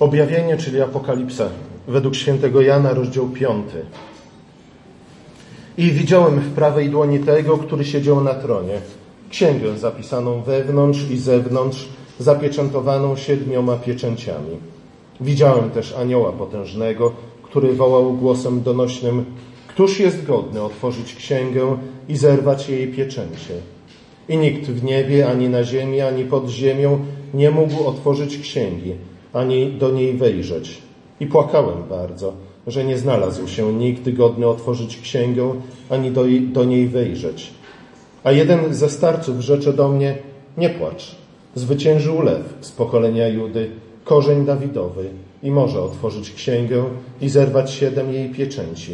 Objawienie, czyli Apokalipsa, według świętego Jana, rozdział 5. I widziałem w prawej dłoni tego, który siedział na tronie, księgę zapisaną wewnątrz i zewnątrz, zapieczętowaną siedmioma pieczęciami. Widziałem też anioła potężnego, który wołał głosem donośnym: Któż jest godny otworzyć księgę i zerwać jej pieczęcie? I nikt w niebie, ani na ziemi, ani pod ziemią nie mógł otworzyć księgi, ani do niej wejrzeć. I płakałem bardzo, że nie znalazł się nikt godny otworzyć księgę, ani do, do niej wejrzeć. A jeden ze starców rzecze do mnie, nie płacz, zwyciężył lew z pokolenia Judy, korzeń Dawidowy i może otworzyć księgę i zerwać siedem jej pieczęci.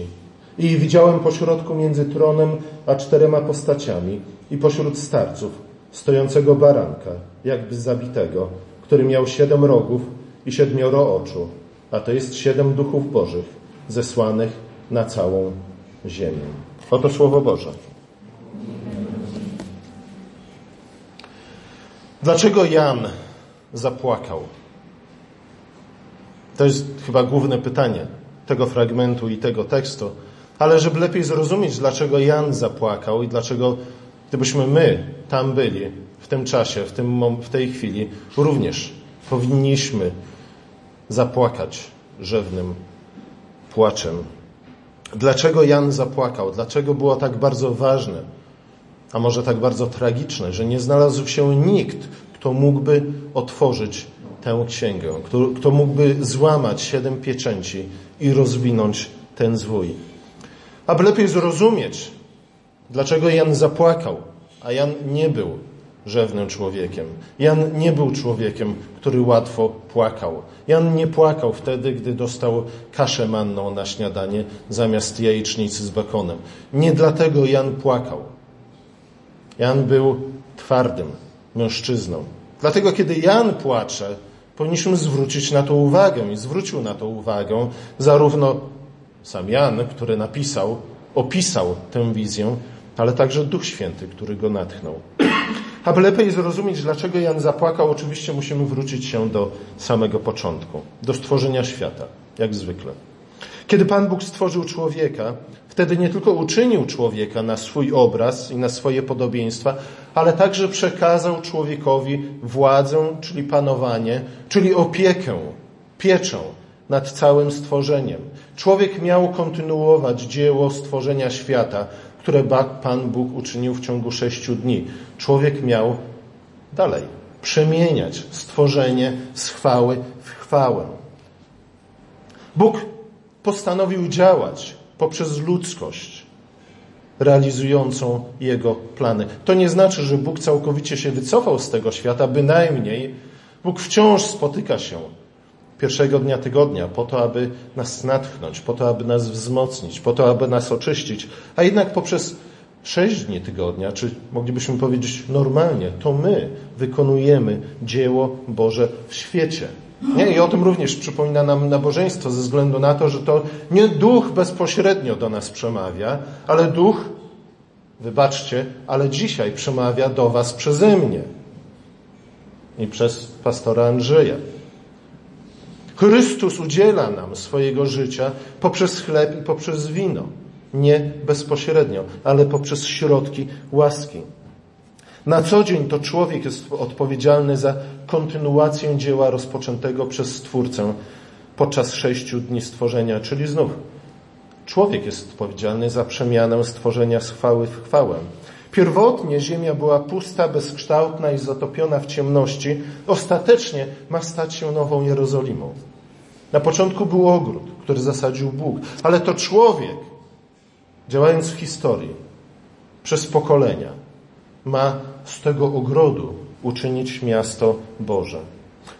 I widziałem pośrodku między tronem a czterema postaciami i pośród starców stojącego baranka, jakby zabitego, który miał siedem rogów i siedmioro oczu, a to jest siedem duchów bożych zesłanych na całą ziemię. Oto Słowo Boże. Dlaczego Jan zapłakał? To jest chyba główne pytanie tego fragmentu i tego tekstu. Ale żeby lepiej zrozumieć, dlaczego Jan zapłakał i dlaczego, gdybyśmy my tam byli w tym czasie, w, tym, w tej chwili, również powinniśmy zapłakać rzewnym płaczem. Dlaczego Jan zapłakał? Dlaczego było tak bardzo ważne, a może tak bardzo tragiczne, że nie znalazł się nikt, kto mógłby otworzyć tę księgę, kto, kto mógłby złamać siedem pieczęci i rozwinąć ten zwój. Aby lepiej zrozumieć, dlaczego Jan zapłakał, a Jan nie był rzewnym człowiekiem. Jan nie był człowiekiem, który łatwo płakał. Jan nie płakał wtedy, gdy dostał kaszę manną na śniadanie zamiast jajecznicy z bekonem. Nie dlatego Jan płakał. Jan był twardym mężczyzną. Dlatego, kiedy Jan płacze, powinniśmy zwrócić na to uwagę i zwrócił na to uwagę zarówno sam Jan, który napisał, opisał tę wizję, ale także Duch Święty, który go natchnął. Aby lepiej zrozumieć, dlaczego Jan zapłakał, oczywiście musimy wrócić się do samego początku, do stworzenia świata, jak zwykle. Kiedy Pan Bóg stworzył człowieka, wtedy nie tylko uczynił człowieka na swój obraz i na swoje podobieństwa, ale także przekazał człowiekowi władzę, czyli panowanie, czyli opiekę, pieczę nad całym stworzeniem. Człowiek miał kontynuować dzieło stworzenia świata, które Pan Bóg uczynił w ciągu sześciu dni. Człowiek miał dalej przemieniać stworzenie z chwały w chwałę. Bóg postanowił działać poprzez ludzkość realizującą Jego plany. To nie znaczy, że Bóg całkowicie się wycofał z tego świata, bynajmniej Bóg wciąż spotyka się pierwszego dnia tygodnia po to, aby nas natchnąć, po to, aby nas wzmocnić, po to, aby nas oczyścić, a jednak poprzez sześć dni tygodnia, czy moglibyśmy powiedzieć normalnie, to my wykonujemy dzieło Boże w świecie. Nie? I o tym również przypomina nam nabożeństwo, ze względu na to, że to nie duch bezpośrednio do nas przemawia, ale duch, wybaczcie, ale dzisiaj przemawia do Was przeze mnie i przez pastora Andrzeja. Chrystus udziela nam swojego życia poprzez chleb i poprzez wino. Nie bezpośrednio, ale poprzez środki łaski. Na co dzień to człowiek jest odpowiedzialny za kontynuację dzieła rozpoczętego przez Stwórcę podczas sześciu dni stworzenia, czyli znów człowiek jest odpowiedzialny za przemianę stworzenia z chwały w chwałę. Pierwotnie ziemia była pusta, bezkształtna i zatopiona w ciemności. Ostatecznie ma stać się nową Jerozolimą. Na początku był ogród, który zasadził Bóg, ale to człowiek, działając w historii, przez pokolenia, ma z tego ogrodu uczynić miasto Boże.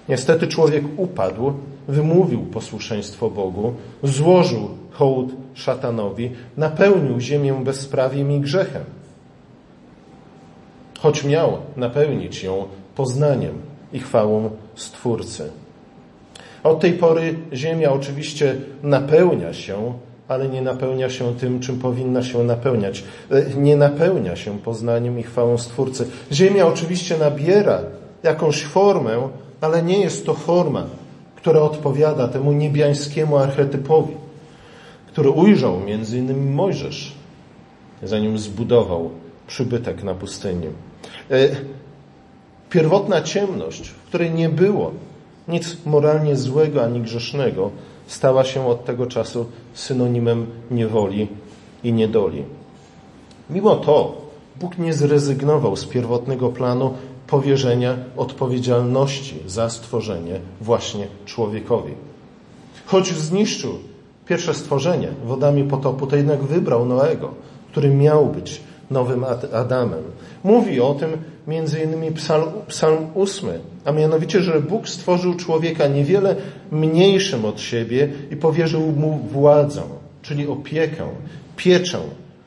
Niestety człowiek upadł, wymówił posłuszeństwo Bogu, złożył hołd szatanowi, napełnił ziemię bezprawiem i grzechem. Choć miał napełnić ją poznaniem i chwałą Stwórcy. Od tej pory ziemia oczywiście napełnia się ale nie napełnia się tym, czym powinna się napełniać. E, nie napełnia się poznaniem i chwałą Stwórcy. Ziemia oczywiście nabiera jakąś formę, ale nie jest to forma, które odpowiada temu niebiańskiemu archetypowi, który ujrzał między innymi Mojżesz, zanim zbudował przybytek na pustyni. E, pierwotna ciemność, w której nie było nic moralnie złego ani grzesznego, stała się od tego czasu synonimem niewoli i niedoli. Mimo to Bóg nie zrezygnował z pierwotnego planu powierzenia odpowiedzialności za stworzenie właśnie człowiekowi. Choć zniszczył pierwsze stworzenie wodami potopu, to jednak wybrał Noego, który miał być nowym Adamem. Mówi o tym innymi psalm, psalm 8, a mianowicie, że Bóg stworzył człowieka niewiele mniejszym od siebie i powierzył mu władzę, czyli opiekę, pieczę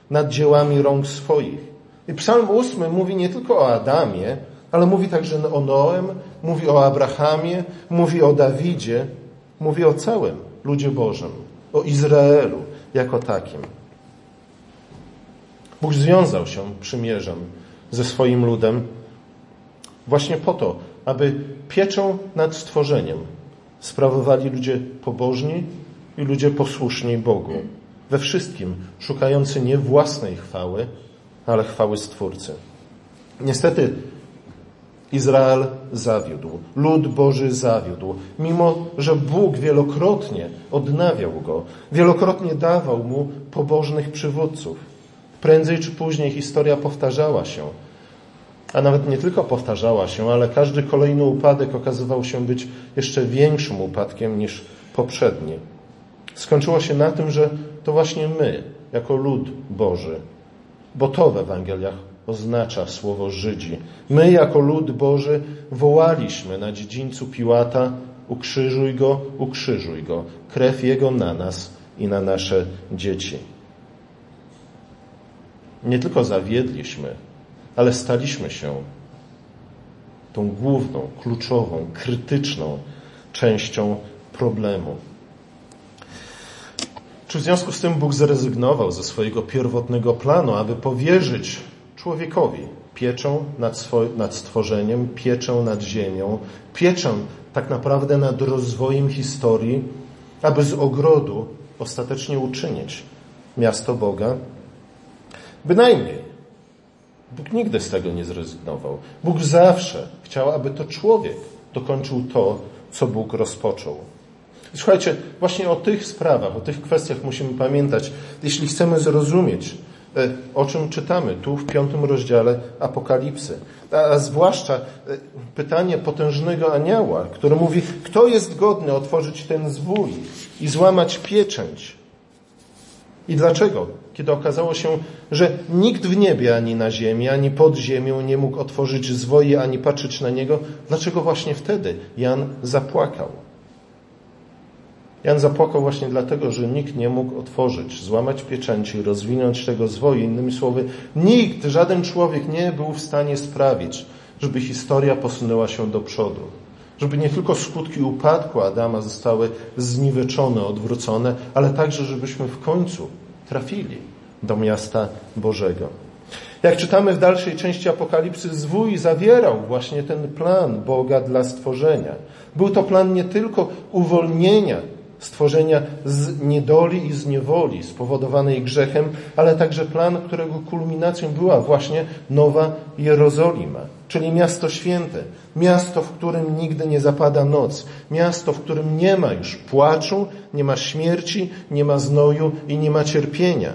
nad dziełami rąk swoich. I psalm 8 mówi nie tylko o Adamie, ale mówi także o Noem, mówi o Abrahamie, mówi o Dawidzie, mówi o całym ludzie Bożym, o Izraelu jako takim. Bóg związał się przymierzem ze swoim ludem właśnie po to, aby pieczą nad stworzeniem sprawowali ludzie pobożni i ludzie posłuszni Bogu. We wszystkim szukający nie własnej chwały, ale chwały Stwórcy. Niestety Izrael zawiódł, lud Boży zawiódł, mimo że Bóg wielokrotnie odnawiał go, wielokrotnie dawał mu pobożnych przywódców. Prędzej czy później historia powtarzała się, a nawet nie tylko powtarzała się, ale każdy kolejny upadek okazywał się być jeszcze większym upadkiem niż poprzedni. Skończyło się na tym, że to właśnie my, jako lud Boży, bo to w Ewangeliach oznacza słowo Żydzi. My, jako lud Boży, wołaliśmy na dziedzińcu Piłata: Ukrzyżuj go, ukrzyżuj go, krew jego na nas i na nasze dzieci. Nie tylko zawiedliśmy, ale staliśmy się tą główną, kluczową, krytyczną częścią problemu. Czy w związku z tym Bóg zrezygnował ze swojego pierwotnego planu, aby powierzyć człowiekowi pieczą nad, nad stworzeniem, pieczę nad ziemią, pieczę tak naprawdę nad rozwojem historii, aby z ogrodu ostatecznie uczynić miasto Boga? Bynajmniej. Bóg nigdy z tego nie zrezygnował. Bóg zawsze chciał, aby to człowiek dokończył to, co Bóg rozpoczął. Słuchajcie, właśnie o tych sprawach, o tych kwestiach musimy pamiętać, jeśli chcemy zrozumieć, e, o czym czytamy tu w piątym rozdziale Apokalipsy. A, zwłaszcza e, pytanie potężnego anioła, który mówi, kto jest godny otworzyć ten zwój i złamać pieczęć? I dlaczego? Kiedy okazało się, że nikt w niebie, ani na ziemi, ani pod ziemią nie mógł otworzyć zwoje, ani patrzeć na niego, dlaczego właśnie wtedy Jan zapłakał? Jan zapłakał właśnie dlatego, że nikt nie mógł otworzyć, złamać pieczęci, rozwinąć tego zwoju. Innymi słowy, nikt, żaden człowiek nie był w stanie sprawić, żeby historia posunęła się do przodu. Żeby nie tylko skutki upadku Adama zostały zniweczone, odwrócone, ale także, żebyśmy w końcu trafili do miasta Bożego. Jak czytamy w dalszej części Apokalipsy, zwój zawierał właśnie ten plan Boga dla stworzenia. Był to plan nie tylko uwolnienia stworzenia z niedoli i z niewoli spowodowanej grzechem, ale także plan, którego kulminacją była właśnie Nowa Jerozolima, czyli miasto święte, miasto, w którym nigdy nie zapada noc, miasto, w którym nie ma już płaczu, nie ma śmierci, nie ma znoju i nie ma cierpienia.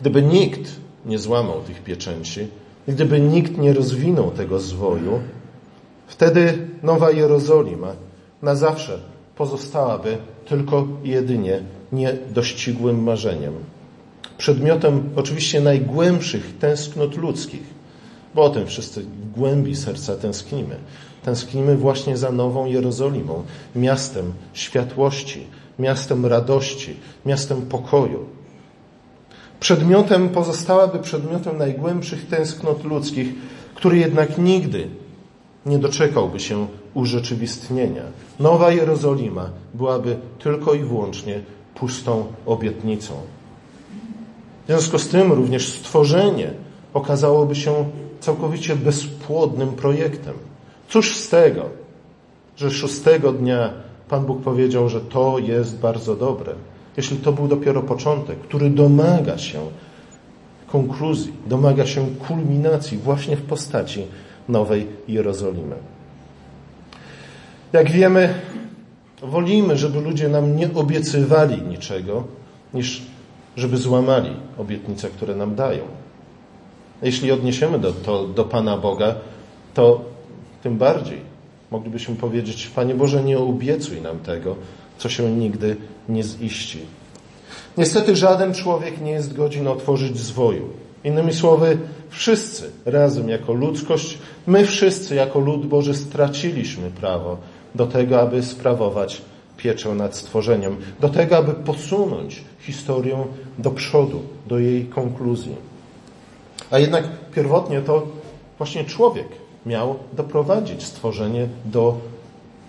Gdyby nikt nie złamał tych pieczęci, gdyby nikt nie rozwinął tego zwoju, wtedy Nowa Jerozolima na zawsze pozostałaby tylko i jedynie niedościgłym marzeniem. Przedmiotem oczywiście najgłębszych tęsknot ludzkich, bo o tym wszyscy w głębi serca tęsknimy. Tęsknimy właśnie za Nową Jerozolimą, miastem światłości, miastem radości, miastem pokoju. Przedmiotem pozostałaby przedmiotem najgłębszych tęsknot ludzkich, który jednak nigdy nie doczekałby się urzeczywistnienia. Nowa Jerozolima byłaby tylko i wyłącznie pustą obietnicą. Związku z tym również stworzenie okazałoby się całkowicie bezpłodnym projektem. Cóż z tego, że szóstego dnia Pan Bóg powiedział, że to jest bardzo dobre. Jeśli to był dopiero początek, który domaga się konkluzji, domaga się kulminacji właśnie w postaci Nowej Jerozolimy. Jak wiemy, wolimy, żeby ludzie nam nie obiecywali niczego, niż żeby złamali obietnice, które nam dają. Jeśli odniesiemy do, to do Pana Boga, to tym bardziej moglibyśmy powiedzieć, Panie Boże, nie obiecuj nam tego, co się nigdy nie ziści. Niestety żaden człowiek nie jest godzin otworzyć zwoju. Innymi słowy, wszyscy razem jako ludzkość, my wszyscy jako lud Boży straciliśmy prawo do tego, aby sprawować pieczę nad stworzeniem, do tego, aby posunąć historię do przodu, do jej konkluzji. A jednak pierwotnie to właśnie człowiek miał doprowadzić stworzenie do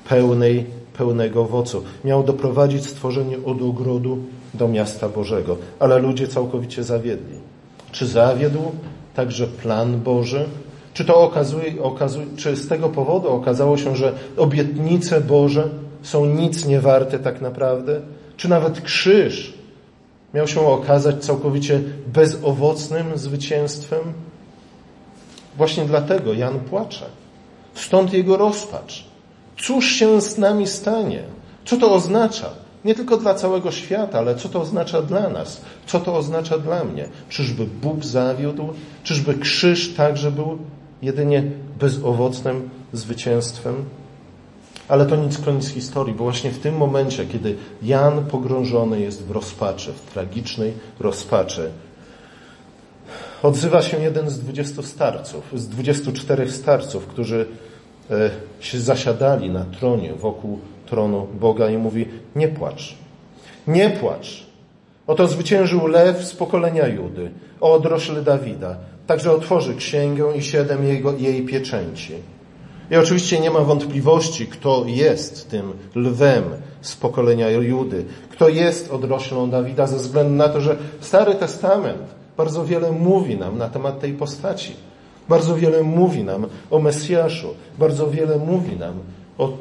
pełnej, pełnego owocu. Miał doprowadzić stworzenie od ogrodu do miasta Bożego. Ale ludzie całkowicie zawiedli. Czy zawiódł także plan Boży? Czy to okazuje, okazuje, czy z tego powodu okazało się, że obietnice Boże są nic nie warte tak naprawdę? Czy nawet krzyż miał się okazać całkowicie bezowocnym zwycięstwem? Właśnie dlatego Jan płacze. Stąd jego rozpacz. Cóż się z nami stanie? Co to oznacza? Nie tylko dla całego świata, ale co to oznacza dla nas? Co to oznacza dla mnie? Czyżby Bóg zawiódł? Czyżby krzyż także był jedynie bezowocnym zwycięstwem? Ale to nic koniec historii, bo właśnie w tym momencie, kiedy Jan pogrążony jest w rozpaczy, w tragicznej rozpaczy, odzywa się jeden z dwudziestu starców, z dwudziestu czterech starców, którzy e, się zasiadali na tronie wokół tronu Boga i mówi: Nie płacz, nie płacz. Oto zwyciężył lew z pokolenia Judy, o odrośle Dawida. Także otworzy księgę i siedem jego, jej pieczęci. I oczywiście nie ma wątpliwości, kto jest tym lwem z pokolenia Judy, kto jest odroślą Dawida, ze względu na to, że Stary Testament bardzo wiele mówi nam na temat tej postaci. Bardzo wiele mówi nam o Mesjaszu, bardzo wiele mówi nam o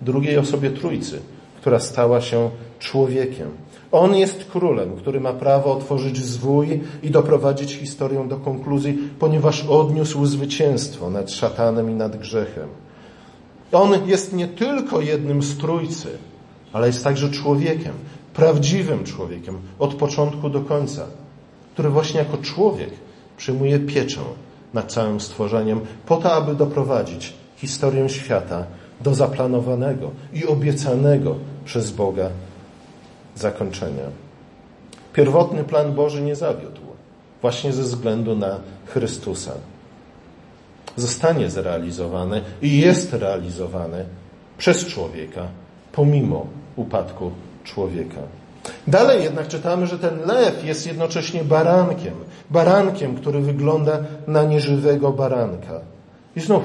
drugiej osobie Trójcy, która stała się człowiekiem. On jest królem, który ma prawo otworzyć zwój i doprowadzić historię do konkluzji, ponieważ odniósł zwycięstwo nad szatanem i nad grzechem. On jest nie tylko jednym z Trójcy, ale jest także człowiekiem, prawdziwym człowiekiem, od początku do końca, który właśnie jako człowiek przyjmuje pieczę nad całym stworzeniem, po to, aby doprowadzić historię świata do zaplanowanego i obiecanego przez Boga zakończenia. Pierwotny plan Boży nie zawiódł, właśnie ze względu na Chrystusa. Zostanie zrealizowany i jest realizowany przez człowieka, pomimo upadku człowieka. Dalej jednak czytamy, że ten lew jest jednocześnie barankiem. Barankiem, który wygląda na nieżywego baranka. I znów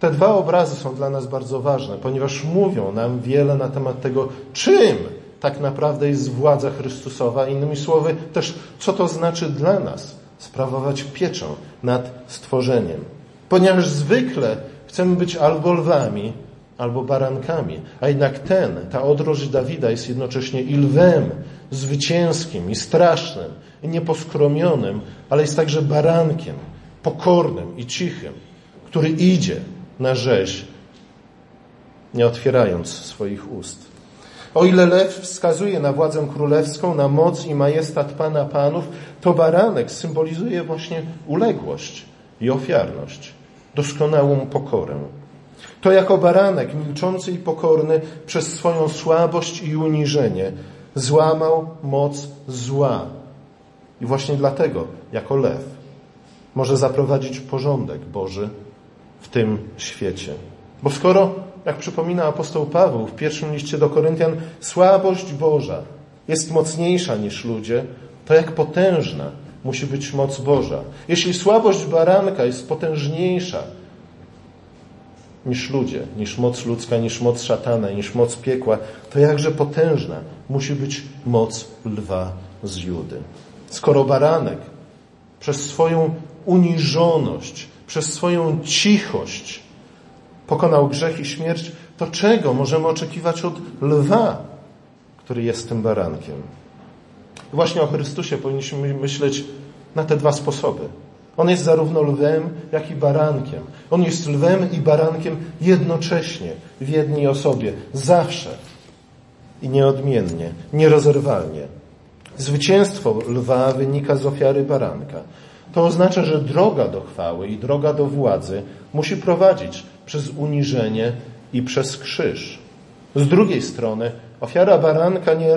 te dwa obrazy są dla nas bardzo ważne, ponieważ mówią nam wiele na temat tego, czym tak naprawdę jest władza Chrystusowa. Innymi słowy, też co to znaczy dla nas sprawować pieczę nad stworzeniem. Ponieważ zwykle chcemy być albo lwami, albo barankami, a jednak ten, ta odroż Dawida jest jednocześnie i lwem zwycięskim, i strasznym, i nieposkromionym, ale jest także barankiem, pokornym i cichym, który idzie na rzeź, nie otwierając swoich ust. O ile lew wskazuje na władzę królewską, na moc i majestat Pana Panów, to baranek symbolizuje właśnie uległość i ofiarność, doskonałą pokorę. To jako baranek, milczący i pokorny, przez swoją słabość i uniżenie złamał moc zła. I właśnie dlatego, jako lew, może zaprowadzić porządek Boży w tym świecie. Bo skoro, jak przypomina apostoł Paweł w pierwszym liście do Koryntian, słabość Boża jest mocniejsza niż ludzie, to jak potężna musi być moc Boża. Jeśli słabość baranka jest potężniejsza niż ludzie, niż moc ludzka, niż moc szatana, niż moc piekła, to jakże potężna musi być moc lwa z Judy. Skoro baranek przez swoją uniżoność, przez swoją cichość pokonał grzech i śmierć, to czego możemy oczekiwać od lwa, który jest tym barankiem? Właśnie o Chrystusie powinniśmy myśleć na te dwa sposoby. On jest zarówno lwem, jak i barankiem. On jest lwem i barankiem jednocześnie, w jednej osobie, zawsze i nieodmiennie, nierozerwalnie. Zwycięstwo lwa wynika z ofiary baranka. To oznacza, że droga do chwały i droga do władzy musi prowadzić przez uniżenie i przez krzyż. Z drugiej strony, ofiara baranka nie,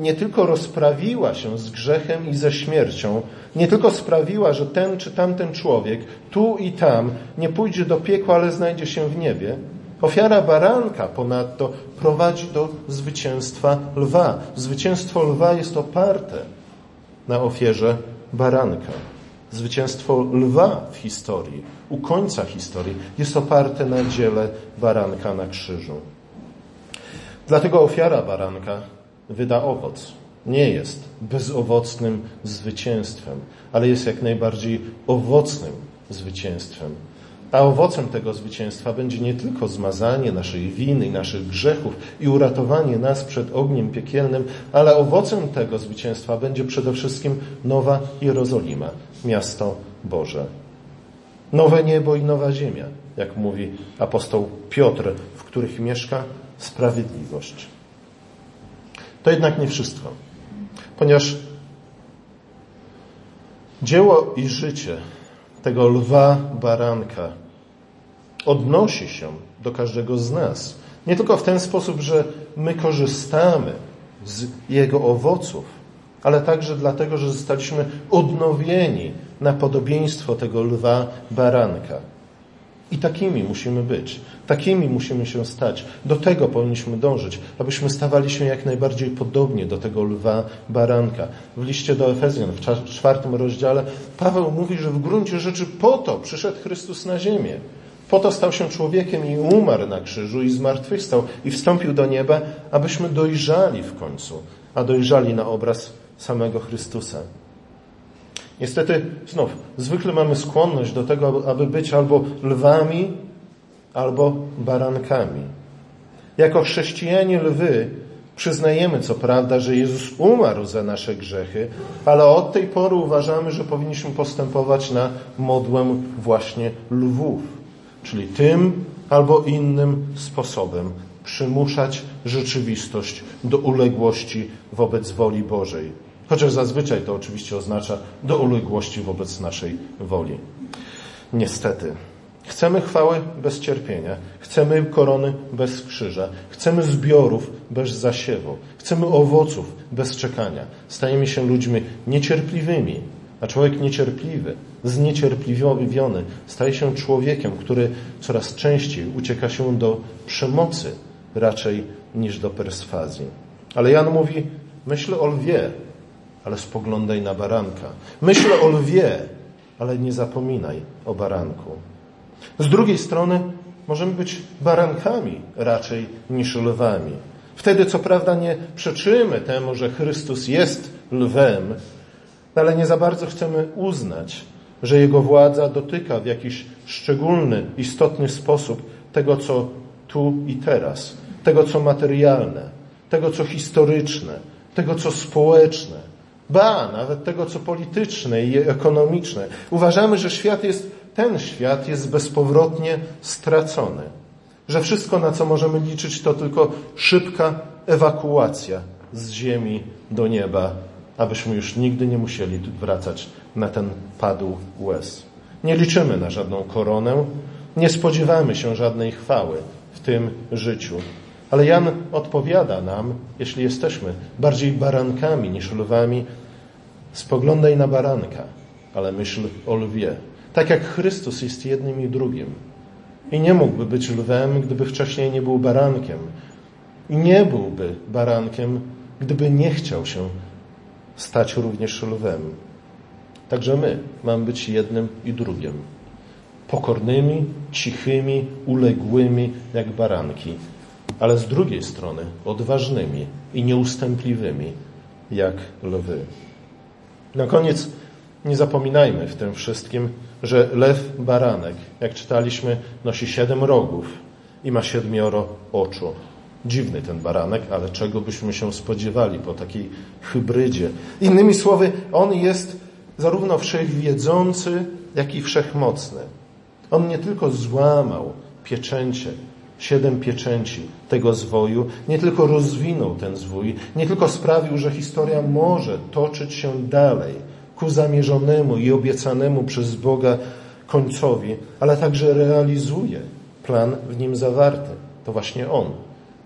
nie tylko rozprawiła się z grzechem i ze śmiercią, nie tylko sprawiła, że ten czy tamten człowiek tu i tam nie pójdzie do piekła, ale znajdzie się w niebie. Ofiara baranka ponadto prowadzi do zwycięstwa lwa. Zwycięstwo lwa jest oparte na ofierze baranka. Zwycięstwo lwa w historii, u końca historii, jest oparte na dziele baranka na krzyżu. Dlatego ofiara baranka wyda owoc. Nie jest bezowocnym zwycięstwem, ale jest jak najbardziej owocnym zwycięstwem. A owocem tego zwycięstwa będzie nie tylko zmazanie naszej winy i naszych grzechów i uratowanie nas przed ogniem piekielnym, ale owocem tego zwycięstwa będzie przede wszystkim nowa Jerozolima, miasto Boże. Nowe niebo i nowa ziemia, jak mówi apostoł Piotr, w których mieszka sprawiedliwość. To jednak nie wszystko, ponieważ dzieło i życie tego lwa baranka odnosi się do każdego z nas. Nie tylko w ten sposób, że my korzystamy z jego owoców, ale także dlatego, że zostaliśmy odnowieni na podobieństwo tego lwa baranka. I takimi musimy być, takimi musimy się stać. Do tego powinniśmy dążyć, abyśmy stawali się jak najbardziej podobnie do tego lwa baranka. W liście do Efezjan, w czwartym rozdziale, Paweł mówi, że w gruncie rzeczy po to przyszedł Chrystus na ziemię. Po to stał się człowiekiem i umarł na krzyżu i zmartwychwstał i wstąpił do nieba, abyśmy dojrzali w końcu, a dojrzali na obraz samego Chrystusa. Niestety, znów, zwykle mamy skłonność do tego, aby być albo lwami, albo barankami. Jako chrześcijanie lwy przyznajemy, co prawda, że Jezus umarł za nasze grzechy, ale od tej pory uważamy, że powinniśmy postępować na modłę właśnie lwów, czyli tym albo innym sposobem przymuszać rzeczywistość do uległości wobec woli Bożej. Chociaż zazwyczaj to oczywiście oznacza do uległości wobec naszej woli. Niestety. Chcemy chwały bez cierpienia, chcemy korony bez krzyża, chcemy zbiorów bez zasiewu, chcemy owoców bez czekania. Stajemy się ludźmi niecierpliwymi, a człowiek niecierpliwy, zniecierpliwiony staje się człowiekiem, który coraz częściej ucieka się do przemocy raczej niż do perswazji. Ale Jan mówi, myśl o lwie, ale spoglądaj na baranka. Myśl o lwie, ale nie zapominaj o baranku. Z drugiej strony możemy być barankami raczej niż lwami. Wtedy co prawda nie przeczymy temu, że Chrystus jest lwem, ale nie za bardzo chcemy uznać, że Jego władza dotyka w jakiś szczególny, istotny sposób tego, co tu i teraz, tego, co materialne, tego, co historyczne, tego, co społeczne, ba, nawet tego, co polityczne i ekonomiczne. Uważamy, że świat jest, ten świat jest bezpowrotnie stracony. Że wszystko, na co możemy liczyć, to tylko szybka ewakuacja z ziemi do nieba, abyśmy już nigdy nie musieli wracać na ten padł łez. Nie liczymy na żadną koronę, nie spodziewamy się żadnej chwały w tym życiu. Ale Jan odpowiada nam, jeśli jesteśmy bardziej barankami niż lwami, spoglądaj na baranka, ale myśl o lwie. Tak jak Chrystus jest jednym i drugim. I nie mógłby być lwem, gdyby wcześniej nie był barankiem. I nie byłby barankiem, gdyby nie chciał się stać również lwem. Także my mamy być jednym i drugim. Pokornymi, cichymi, uległymi jak baranki ale z drugiej strony odważnymi i nieustępliwymi jak lwy. Na koniec nie zapominajmy w tym wszystkim, że lew baranek, jak czytaliśmy, nosi siedem rogów i ma siedmioro oczu. Dziwny ten baranek, ale czego byśmy się spodziewali po takiej hybrydzie. Innymi słowy, on jest zarówno wszechwiedzący, jak i wszechmocny. On nie tylko złamał pieczęcie, siedem pieczęci tego zwoju, nie tylko rozwinął ten zwój, nie tylko sprawił, że historia może toczyć się dalej ku zamierzonemu i obiecanemu przez Boga końcowi, ale także realizuje plan w nim zawarty. To właśnie on,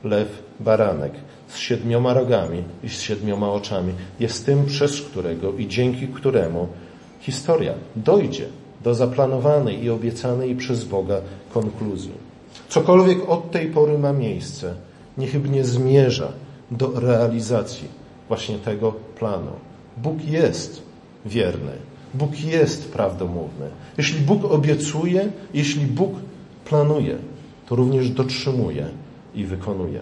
lew baranek, z siedmioma rogami i z siedmioma oczami, jest tym, przez którego i dzięki któremu historia dojdzie do zaplanowanej i obiecanej przez Boga konkluzji. Cokolwiek od tej pory ma miejsce, niechybnie zmierza do realizacji właśnie tego planu. Bóg jest wierny. Bóg jest prawdomówny. Jeśli Bóg obiecuje, jeśli Bóg planuje, to również dotrzymuje i wykonuje.